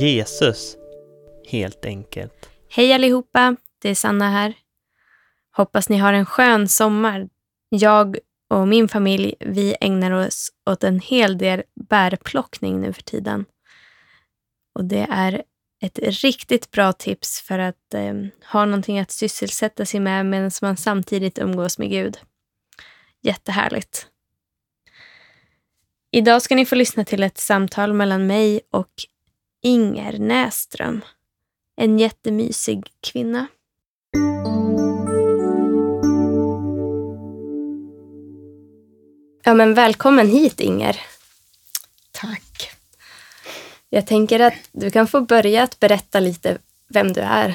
Jesus, helt enkelt. Hej allihopa, det är Sanna här. Hoppas ni har en skön sommar. Jag och min familj vi ägnar oss åt en hel del bärplockning nu för tiden. Och Det är ett riktigt bra tips för att eh, ha någonting att sysselsätta sig med medan man samtidigt umgås med Gud. Jättehärligt. Idag ska ni få lyssna till ett samtal mellan mig och Inger Näström. En jättemysig kvinna. Ja, men välkommen hit Inger. Tack. Jag tänker att du kan få börja att berätta lite vem du är.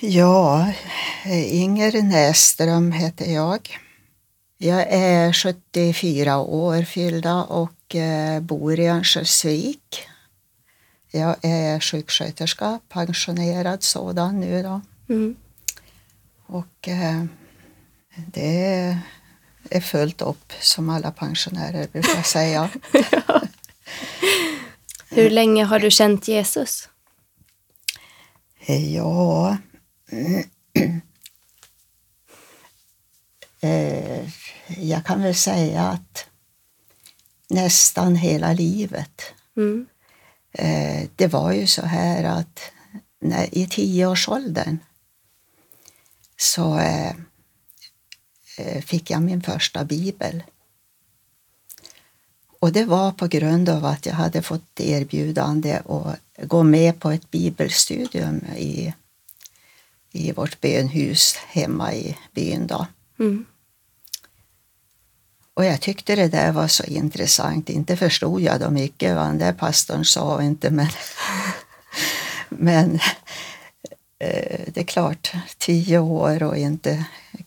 Ja, Inger Näström heter jag. Jag är 74 år fyllda och eh, bor i Örnsköldsvik. Jag är sjuksköterska, pensionerad sådan nu då. Mm. Och eh, det är fullt upp som alla pensionärer brukar säga. Hur länge har du känt Jesus? Ja... Eh, jag kan väl säga att nästan hela livet. Mm. Eh, det var ju så här att när, i tioårsåldern så eh, eh, fick jag min första bibel. Och det var på grund av att jag hade fått erbjudande att gå med på ett bibelstudium i, i vårt bönhus hemma i byn. Då. Mm. Och jag tyckte det där var så intressant. Inte förstod jag då mycket vad den där pastorn sa inte men, men eh, det är klart, tio år och inte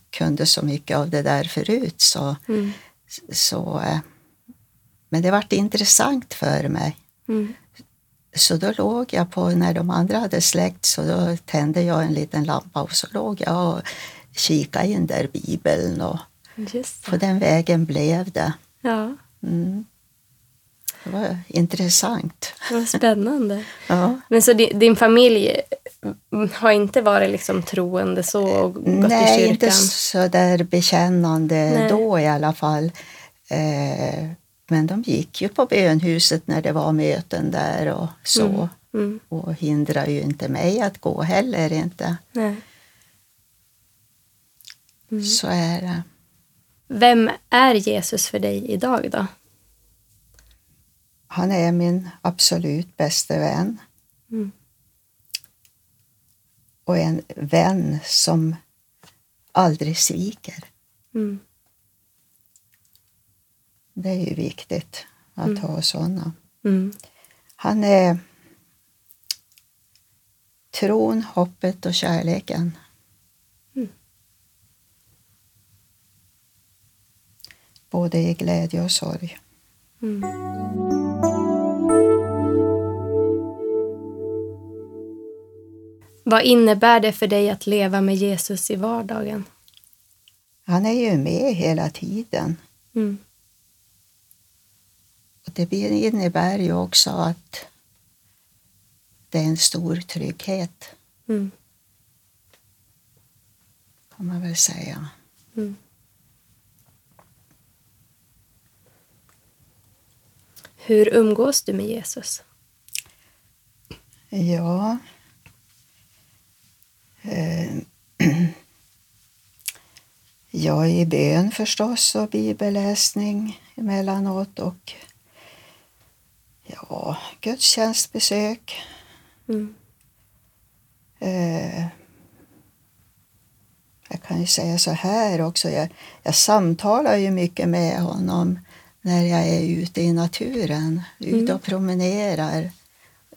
kunde så mycket av det där förut så, Mm. så eh, men det vart intressant för mig. Mm. Så då låg jag på, när de andra hade släckt, så då tände jag en liten lampa och så låg jag och kikade in där Bibeln och på det. den vägen blev det. Ja, Mm. Det var intressant. vad spännande. Ja. Men så din, din familj mm, har inte varit liksom troende så och gått i Nej, kyrkan? inte så där bekännande Nej. då i alla fall. Eh, men de gick ju på bönhuset när det var möten där och så. Mm. Mm. Och hindrar ju inte mig att gå heller inte. Nej. Mm. Så är det. Vem är Jesus för dig idag då? Han är min absolut bästa vän. Mm. Och en vän som aldrig sviker. Mm. Det är ju viktigt att Mm. ha sådana. Mm. Han är tron, hoppet och kärleken. Mm. Både i glädje och sorg. Mm. Vad innebär det för dig att leva med Jesus i vardagen? Han är ju med hela tiden. Mm. Och det innebär ju också att det är en stor trygghet, Mm. kan man väl säga. Mm. Hur umgås du med Jesus? Ja. Eh, Ja, i bön förstås och bibelläsning emellanåt och ja, gudstjänstbesök. Mm. Eh, jag kan ju säga så här också, jag, jag samtalar ju mycket med honom när jag är ute i naturen, ute och promenerar.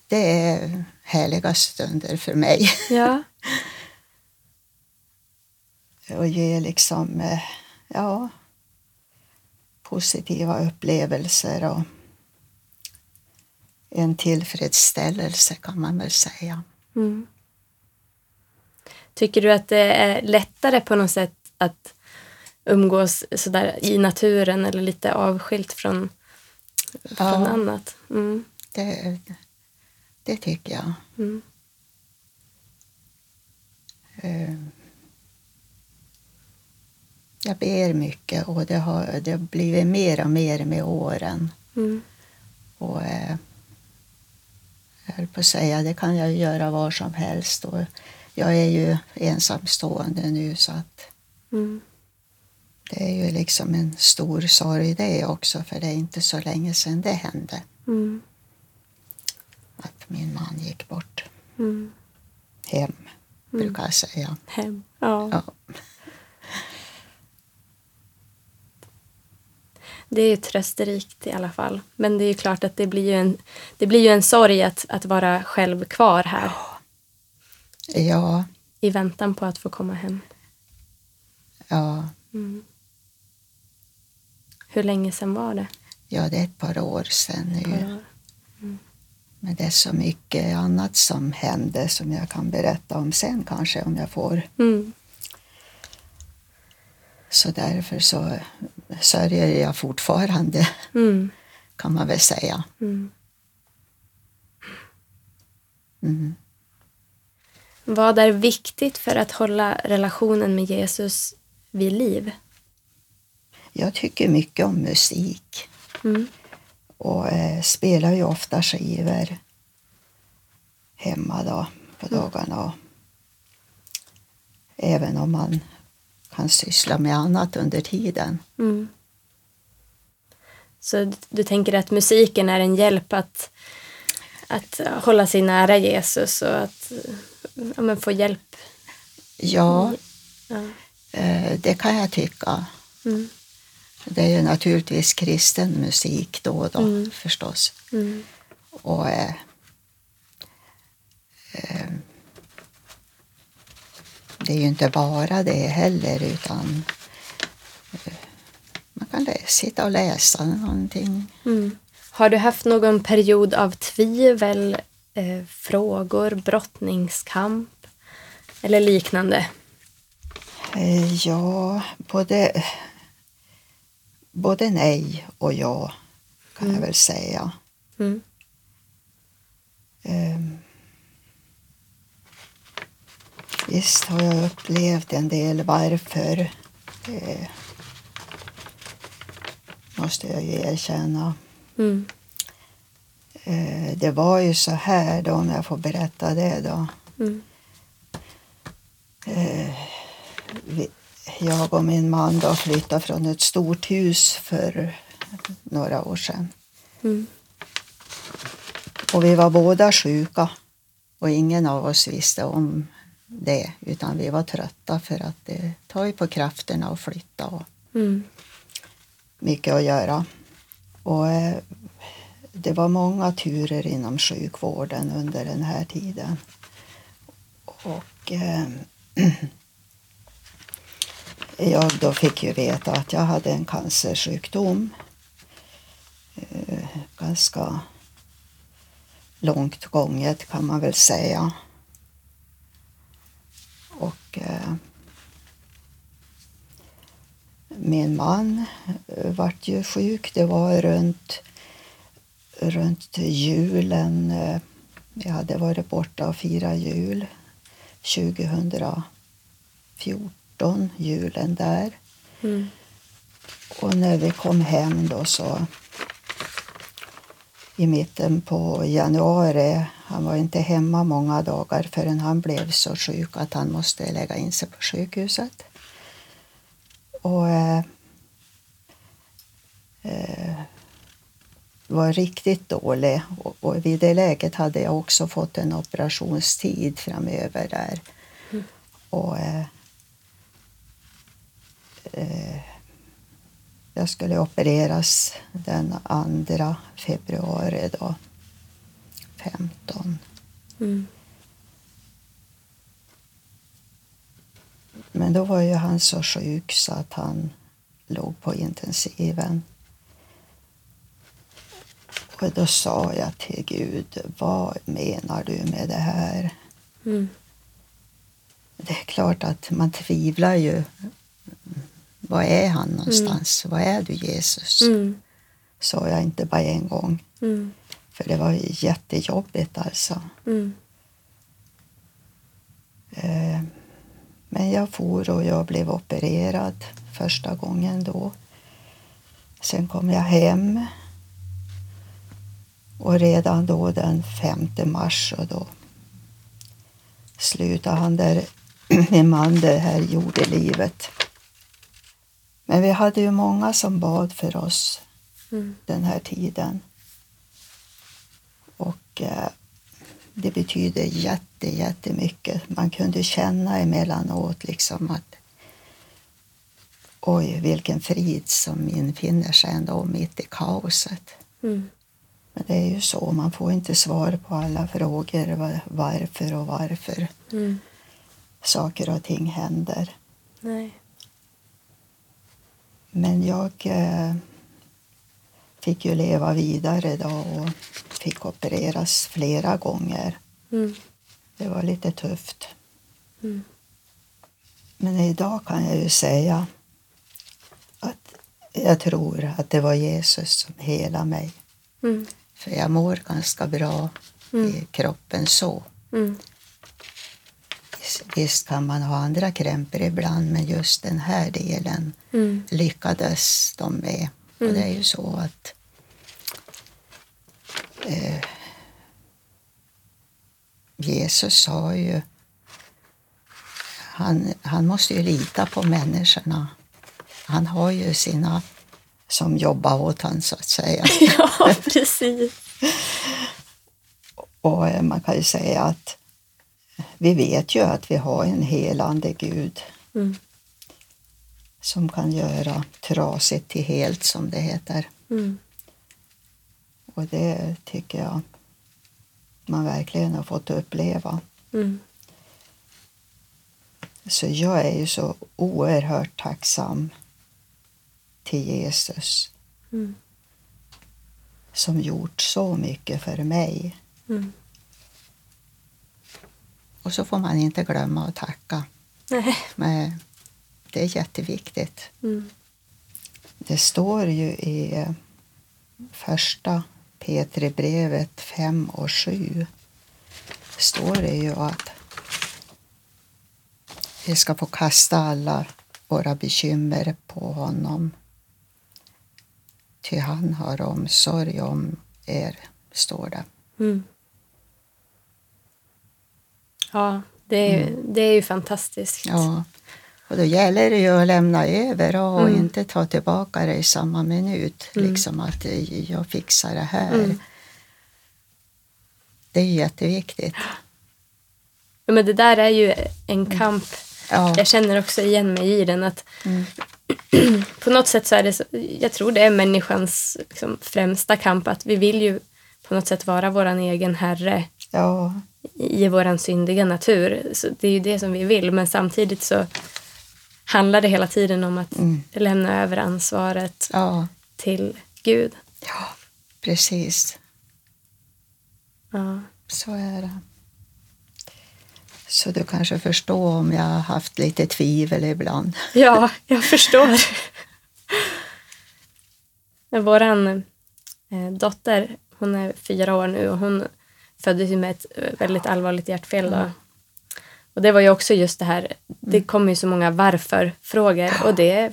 Det är härliga stunder för mig. Ja. och ge liksom, eh, ja, positiva upplevelser och en tillfredsställelse kan man väl säga. Mm. Tycker du att det är lättare på något sätt att umgås sådär i naturen eller lite avskilt från, från Ja. annat? Mm. det, det tycker jag. Mm. Eh, Jag ber mycket och det har, det har blivit mer och mer med åren. Mm. Och, eh, jag höll på att säga, det kan jag göra var som helst. Och jag är ju ensamstående nu så att Mm. Det är ju liksom en stor sorg det också för det är inte så länge sedan det hände Mm. att min man gick bort. Mm. Hem, brukar jag säga. Hem. Ja. Ja. Det är ju trösterikt i alla fall. Men det är ju klart att det blir ju en, det blir ju en sorg att, att vara själv kvar här Ja, i väntan på att få komma hem. ja, Mm. Hur länge sedan var det? ja, det är ett par år sedan nu. Ja. Men det är så mycket annat som hände som jag kan berätta om sen kanske om jag får. Mm. Så därför så sörjer jag fortfarande Mm. kan man väl säga. Mm. Mm. Vad är viktigt för att hålla relationen med Jesus vid liv? Jag tycker mycket om musik Mm. och eh, spelar ju ofta skivor hemma då på dagarna. Även om man kan syssla med annat under tiden. Mm. Så du, tänker att musiken är en hjälp att, att hålla sig nära Jesus och att ja, men få hjälp? Ja, Ja. eh, det kan jag tycka. Mm. Det är ju naturligtvis kristen musik då och då Mm. förstås. Mm. Och, eh, eh, det är ju inte bara det heller utan eh, man kan lä- sitta och läsa någonting. Mm. Har du haft någon period av tvivel, eh, frågor, brottningskamp eller liknande? Eh, ja, både, både nej och ja kan jag väl säga. Mm. Ehm, Visst har jag upplevt en del varför. Det måste jag ju erkänna. Mm. Eh, Det var ju så här då, om jag får berätta det då. Mm. Eh, vi- Jag och min man då flyttade från ett stort hus för några år sedan. Mm. Och vi var båda sjuka och ingen av oss visste om det utan vi var trötta för att det tar ju på krafterna att flytta och Mm. mycket att göra. Och eh, det var många turer inom sjukvården under den här tiden. Och eh, jag då fick ju veta att jag hade en cancersjukdom. Eh, ganska långt gånget kan man väl säga. Och eh, min man eh, vart ju sjuk. Det var runt, runt julen. Eh, jag Vi hade varit borta och firat jul 2014, julen där. Mm. Och när vi kom hem då så i mitten på januari, han var inte hemma många dagar förrän han blev så sjuk att han måste lägga in sig på sjukhuset. Och eh, eh, var riktigt dålig och, och vid det läget hade jag också fått en operationstid framöver där. Och eh, eh, jag skulle opereras den 2 februari då, 15. Mm. Men då var ju han så sjuk så att han låg på intensiven. Och då sa jag till Gud, vad menar du med det här? Mm. Det är klart att man tvivlar ju. Var är han någonstans? Var är du Jesus? Mm. Sa jag inte bara en gång. Mm. För det var jättejobbigt alltså. Mm. Eh, Men jag for och jag blev opererad första gången då. Sen kom jag hem. Och redan då den 5 mars och då slutade han där, min man, det här jordelivet. Men vi hade ju många som bad för oss Mm. den här tiden. Och eh, det betyder jätte, jättemycket. Man kunde känna emellanåt liksom att oj, vilken frid som infinner sig ändå mitt i kaoset. Mm. Men det är ju så, man får inte svar på alla frågor va- varför och varför Mm. saker och ting händer. Nej. Men jag eh, fick ju leva vidare då och fick opereras flera gånger. Mm. Det var lite tufft. Mm. Men idag kan jag ju säga att jag tror att det var Jesus som helade mig. Mm. För jag mår ganska bra i kroppen så. Mm. Visst kan man ha andra krämpor ibland men just den här delen Mm. lyckades de med. Och det är ju så att eh, Jesus sa ju han, han måste ju lita på människorna. Han har ju sina som jobbar åt honom så att säga. Ja, precis. Och eh, man kan ju säga att vi vet ju att vi har en helande Gud Mm. som kan göra trasigt till helt som det heter. Mm. Och det tycker jag man verkligen har fått uppleva. Mm. Så jag är ju så oerhört tacksam till Jesus Mm. som gjort så mycket för mig. Mm. Och så får man inte glömma att tacka. Nej. Men det är jätteviktigt. Mm. Det står ju i eh, första Petribrevet 5 och 7 står det ju att vi ska få kasta alla våra bekymmer på honom. Ty han har omsorg om er, står det. Mm. Ja, det är, det är ju fantastiskt. Ja, och då gäller det ju att lämna över och Mm. inte ta tillbaka det i samma minut. Mm. Liksom att jag fixar det här. Mm. Det är jätteviktigt. Ja, Men det där är ju en kamp. Ja. Jag känner också igen mig i den. att Mm. På något sätt så är det, jag tror det är människans liksom, främsta kamp. Att vi vill ju på något sätt vara vår egen herre Ja, i vår syndiga natur. Så det är ju det som vi vill. Men samtidigt så handlar det hela tiden om att Mm. lämna över ansvaret ja, till Gud. ja, precis. Ja. Så är det. Så du kanske förstår om jag har haft lite tvivel ibland. Ja, jag förstår. Vår eh, dotter, hon är fyra år nu och hon föddes ju med ett eh, väldigt allvarligt hjärtfel. Då. Och det var ju också just det här, det kommer ju så många varför-frågor och det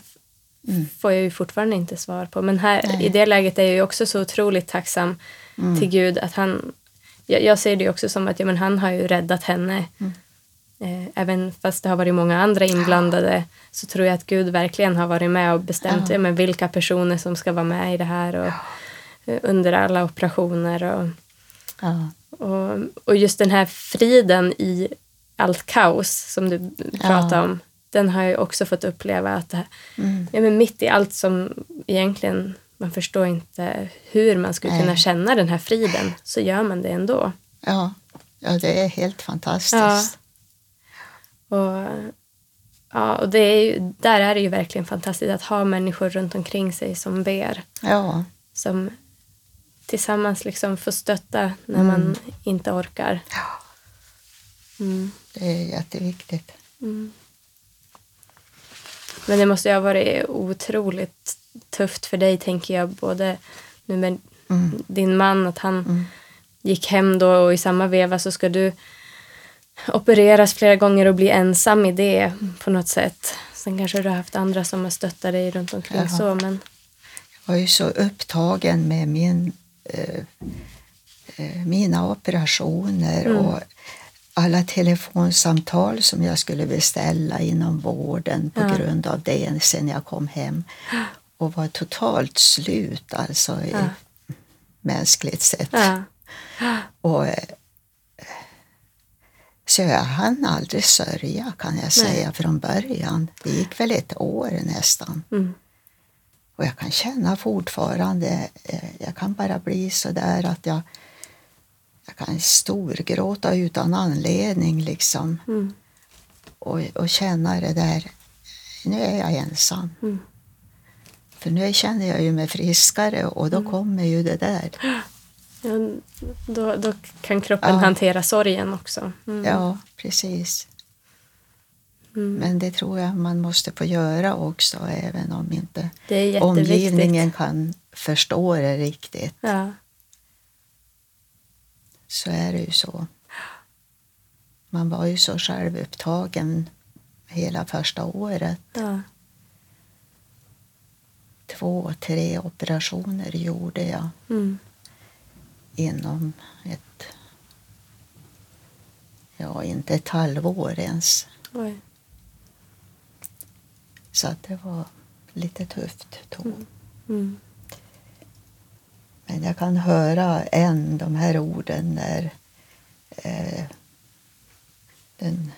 får jag ju fortfarande inte svar på. Men här, Nej. i det läget är jag ju också så otroligt tacksam till Gud att han, jag, jag ser det ju också som att ja, men han har ju räddat henne. Eh, även fast det har varit många andra inblandade så tror jag att Gud verkligen har varit med och bestämt Ja. ja. men vilka personer som ska vara med i det här och eh, under alla operationer. Och, Ja, och, och just den här friden i allt kaos som du pratade Ja. om, den har jag också fått uppleva att mm. ja, men mitt i allt som egentligen man förstår inte hur man skulle Nej. kunna känna den här friden så gör man det ändå. ja, ja, det är helt fantastiskt. Och, ja, och det är ju, där är det ju verkligen fantastiskt att ha människor runt omkring sig som ber. Ja, Som tillsammans liksom får stötta när man inte orkar. ja, Mm. det är jätteviktigt. Mm. Men det måste ju ha varit otroligt tufft för dig, tänker jag, både nu med Mm. din man, att han Mm. gick hem då och i samma veva så ska du opereras flera gånger och bli ensam i det på något sätt. Sen kanske du har haft andra som har stöttat dig runt omkring Jaha. så, men Jag var ju så upptagen med min, mina operationer Mm. och alla telefonsamtal som jag skulle beställa inom vården på Ja. grund av det sen jag kom hem. Och var totalt slut alltså i Ja. mänskligt sett. ja. Och, eh, så jag hann aldrig sörja kan jag säga från början. Det gick väl ett år nästan. Mm. Och jag kan känna fortfarande, eh, jag kan bara bli så där att jag, jag kan storgråta utan anledning liksom. Mm. Och, och känna det där, nu är jag ensam. Mm. För nu känner jag ju mig friskare och då Mm. kommer ju det där. Ja, då, då kan kroppen Ja. hantera sorgen också. Mm. Ja, precis. Mm. Men det tror jag man måste få göra också, även om inte omgivningen kan förstå det riktigt. Ja. Så är det ju så. Man var ju så självupptagen hela första året. Ja. Två, tre operationer gjorde jag Mm. inom ett, ja inte ett halvår ens. Oj. Så att det var lite tufft då. Mm. Men jag kan höra än de här orden när eh, den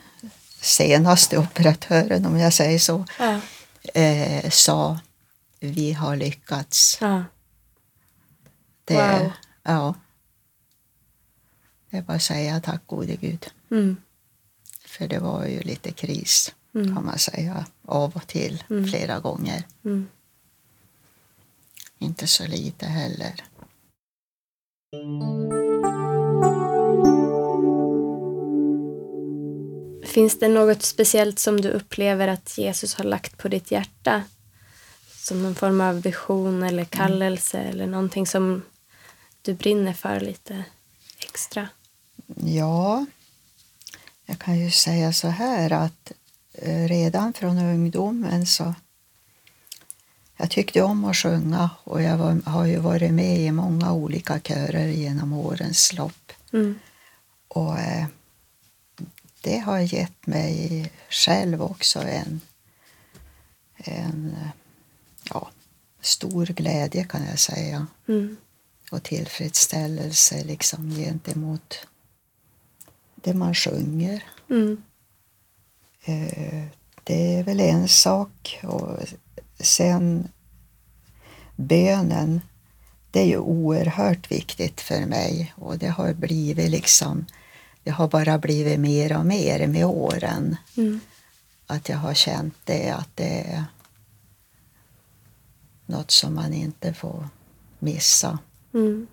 senaste operatören, om jag säger så, Ja. eh, sa vi har lyckats. Ja. Det, Wow. Ja. Det är bara att säga tack gode gud. Mm. För det var ju lite kris Mm. kan man säga av och till Mm. flera gånger. Mm. Inte så lite heller. Finns det något speciellt som du upplever att Jesus har lagt på ditt hjärta? Som någon form av vision eller kallelse eller någonting som du brinner för lite extra? Ja, jag kan ju säga så här att redan från ungdomen så jag tyckte om att sjunga och jag var, har ju varit med i många olika körer genom årens lopp. Mm. Och eh, det har gett mig själv också en, en eh, ja, stor glädje kan jag säga Mm. och tillfredsställelse liksom gentemot det man sjunger. Mm. Eh, Det är väl en sak. Och sen bönen, det är ju oerhört viktigt för mig och det har blivit liksom, det har bara blivit mer och mer med åren. Mm. Att jag har känt det, att det är något som man inte får missa. Mm.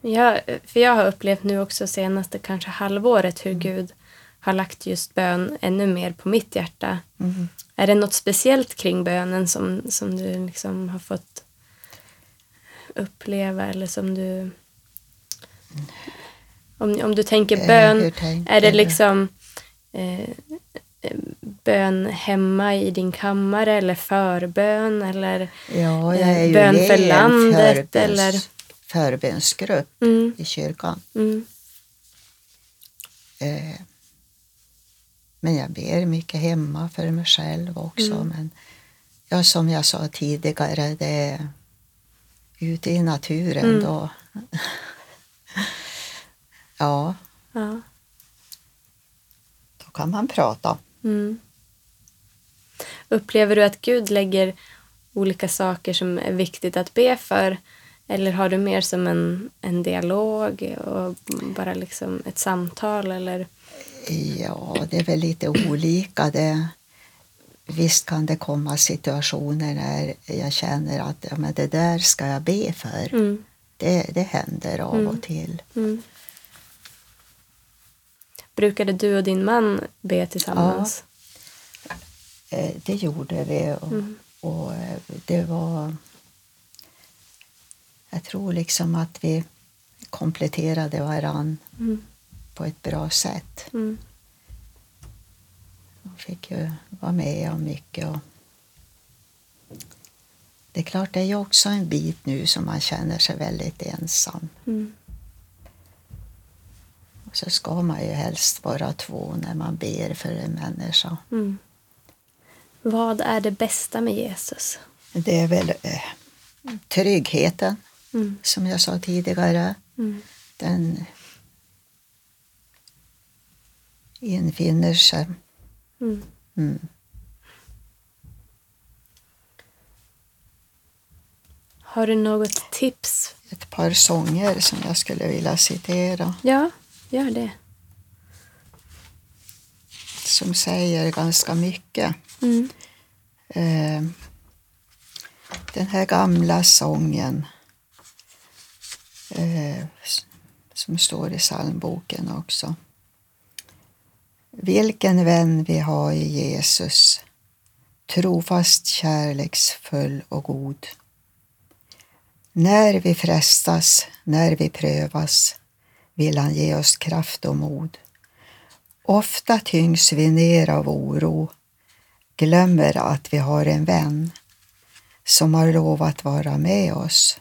Jag, för jag har upplevt nu också senaste kanske halvåret hur Gud har lagt just bön ännu mer på mitt hjärta. Mm. Är det något speciellt kring bönen som, som du liksom har fått uppleva eller som du... Om, om du tänker Eh, bön, tänker är det liksom eh, eh, bön hemma i din kammare eller förbön eller Ja, ju Bön för landet, förböns- eller? Förbönsgrupp mm, i kyrkan. mm, Eh, Men jag ber mycket hemma för mig själv också. Mm. Men ja, som jag sa tidigare, det är ute i naturen Mm. då. ja, ja, då kan man prata. mm. Upplever du att Gud lägger olika saker som är viktigt att be för eller har du mer som en, en dialog och bara liksom ett samtal eller? Ja, det är väl lite olika. Det, visst kan det komma situationer när jag känner att ja, men det där ska jag be för. Mm, Det, det händer av Mm. och till. mm. Brukade du och din man be tillsammans? Eh, Det gjorde vi och, Mm. och eh, det var jag tror liksom att vi kompletterade varann Mm. på ett bra sätt. Mm. Fick ju vara med om mycket. Och det är klart, det är ju också en bit nu som man känner sig väldigt ensam. Mm. Och så ska man ju helst vara två när man ber för en människa. Mm. Vad är det bästa med Jesus? Det är väl eh, tryggheten, Mm. som jag sa tidigare. Mm. Den infinner sig. Mm. Mm. Har du något tips? Ett par sånger som jag skulle vilja citera Ja, gör det. som säger ganska mycket. Mm. Eh, den här gamla sången eh, som står i psalmboken också. Vilken vän vi har i Jesus, trofast, kärleksfull och god. När vi frestas, när vi prövas, vill han ge oss kraft och mod. Ofta tyngs vi ner av oro, glömmer att vi har en vän som har lovat vara med oss,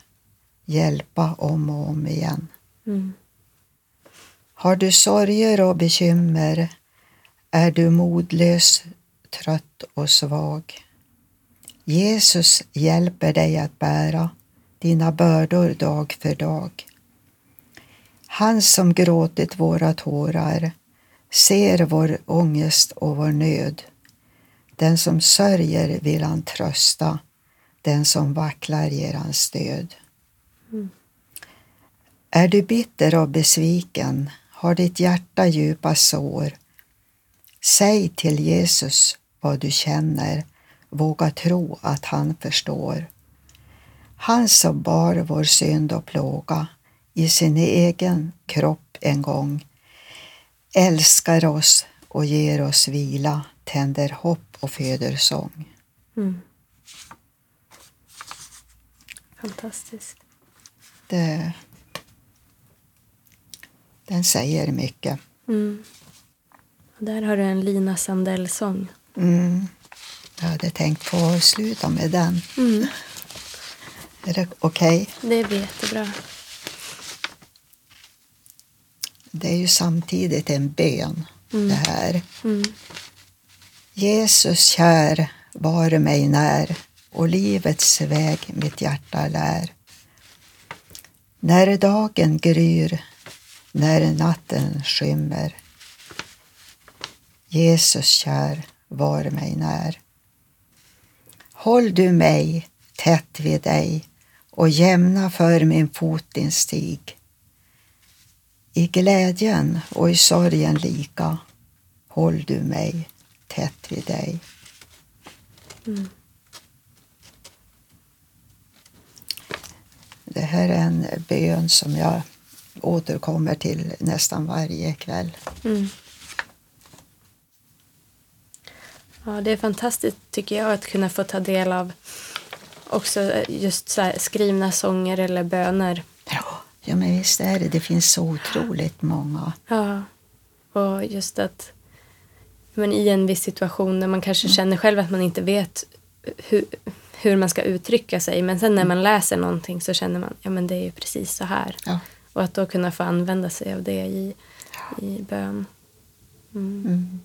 hjälpa om och om igen. Mm. Har du sorger och bekymmer, är du modlös, trött och svag. Jesus hjälper dig att bära dina bördor dag för dag. Han som gråtit våra tårar ser vår ångest och vår nöd. Den som sörjer vill han trösta, den som vacklar ger han stöd. Mm. Är du bitter och besviken, har ditt hjärta djupa sår, säg till Jesus vad du känner, våga tro att han förstår. Han som bar vår synd och plåga i sin egen kropp en gång, älskar oss och ger oss vila, tänder hopp och föder sång. Mm. Fantastiskt. Det, den säger mycket. Mm. Och där har du en Lina Sandell-sång. Mm. Jag hade tänkt på att sluta med den. Mm. Är det okej? Det blir jättebra. Det är ju samtidigt en bön Mm. det här. Mm. Jesus kär, var mig när och livets väg mitt hjärta lär. När dagen gryr, när natten skymmer. Jesus kär, var mig när. Håll du mig tätt vid dig och jämna för min fot din stig. I glädjen och i sorgen lika håll du mig tätt vid dig. Mm. Det här är en bön som jag återkommer till nästan varje kväll. Mm. Ja, det är fantastiskt tycker jag att kunna få ta del av också just så skrivna sånger eller böner. Ja, ja men visst är det. Det finns så otroligt många. Ja, och just att men i en viss situation där man kanske känner själv att man inte vet hur, hur man ska uttrycka sig. Men sen när man läser någonting så känner man ja men det är ju precis så här. Ja. Och att då kunna få använda sig av det i, i bön. Mm. Mm.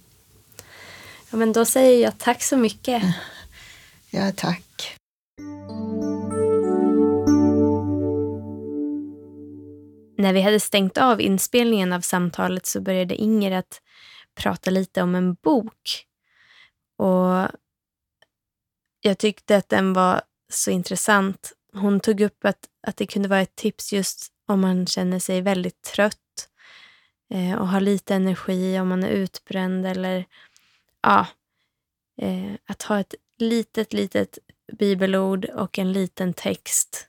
Ja, men då säger jag tack så mycket. ja, tack. När vi hade stängt av inspelningen av samtalet så började Inger att prata lite om en bok. Och jag tyckte att den var så intressant. Hon tog upp att, att det kunde vara ett tips just om man känner sig väldigt trött eh, och har lite energi, om man är utbränd eller ja, eh, att ha ett litet, litet bibelord och en liten text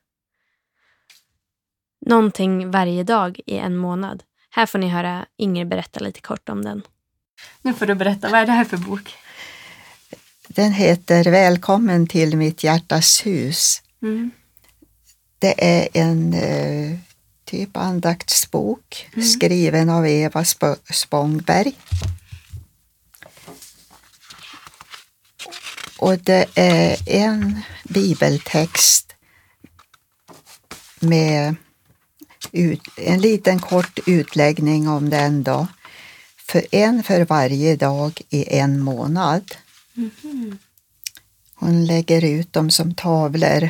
någonting varje dag i en månad. Här får ni höra Inger berätta lite kort om den. Nu får du berätta, vad är det här för bok? Den heter Välkommen till mitt hjärtas hus. Mm. Det är en eh, typ andaktsbok skriven av Eva Sp- Spångberg. Och det är en bibeltext med ut, en liten kort utläggning om den då. För en för varje dag i en månad. Hon lägger ut dem som tavlor.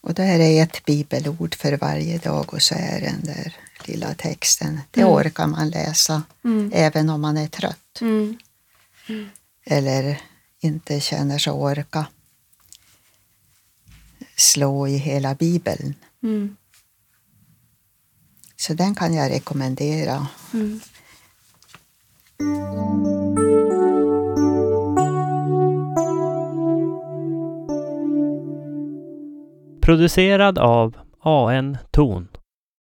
Och det här är ett bibelord för varje dag och så är den där lilla texten. Det Mm. orkar man läsa Mm. även om man är trött Mm. eller inte känner sig orka slå i hela bibeln. Mm. Så den kan jag rekommendera. Producerad av AN Ton.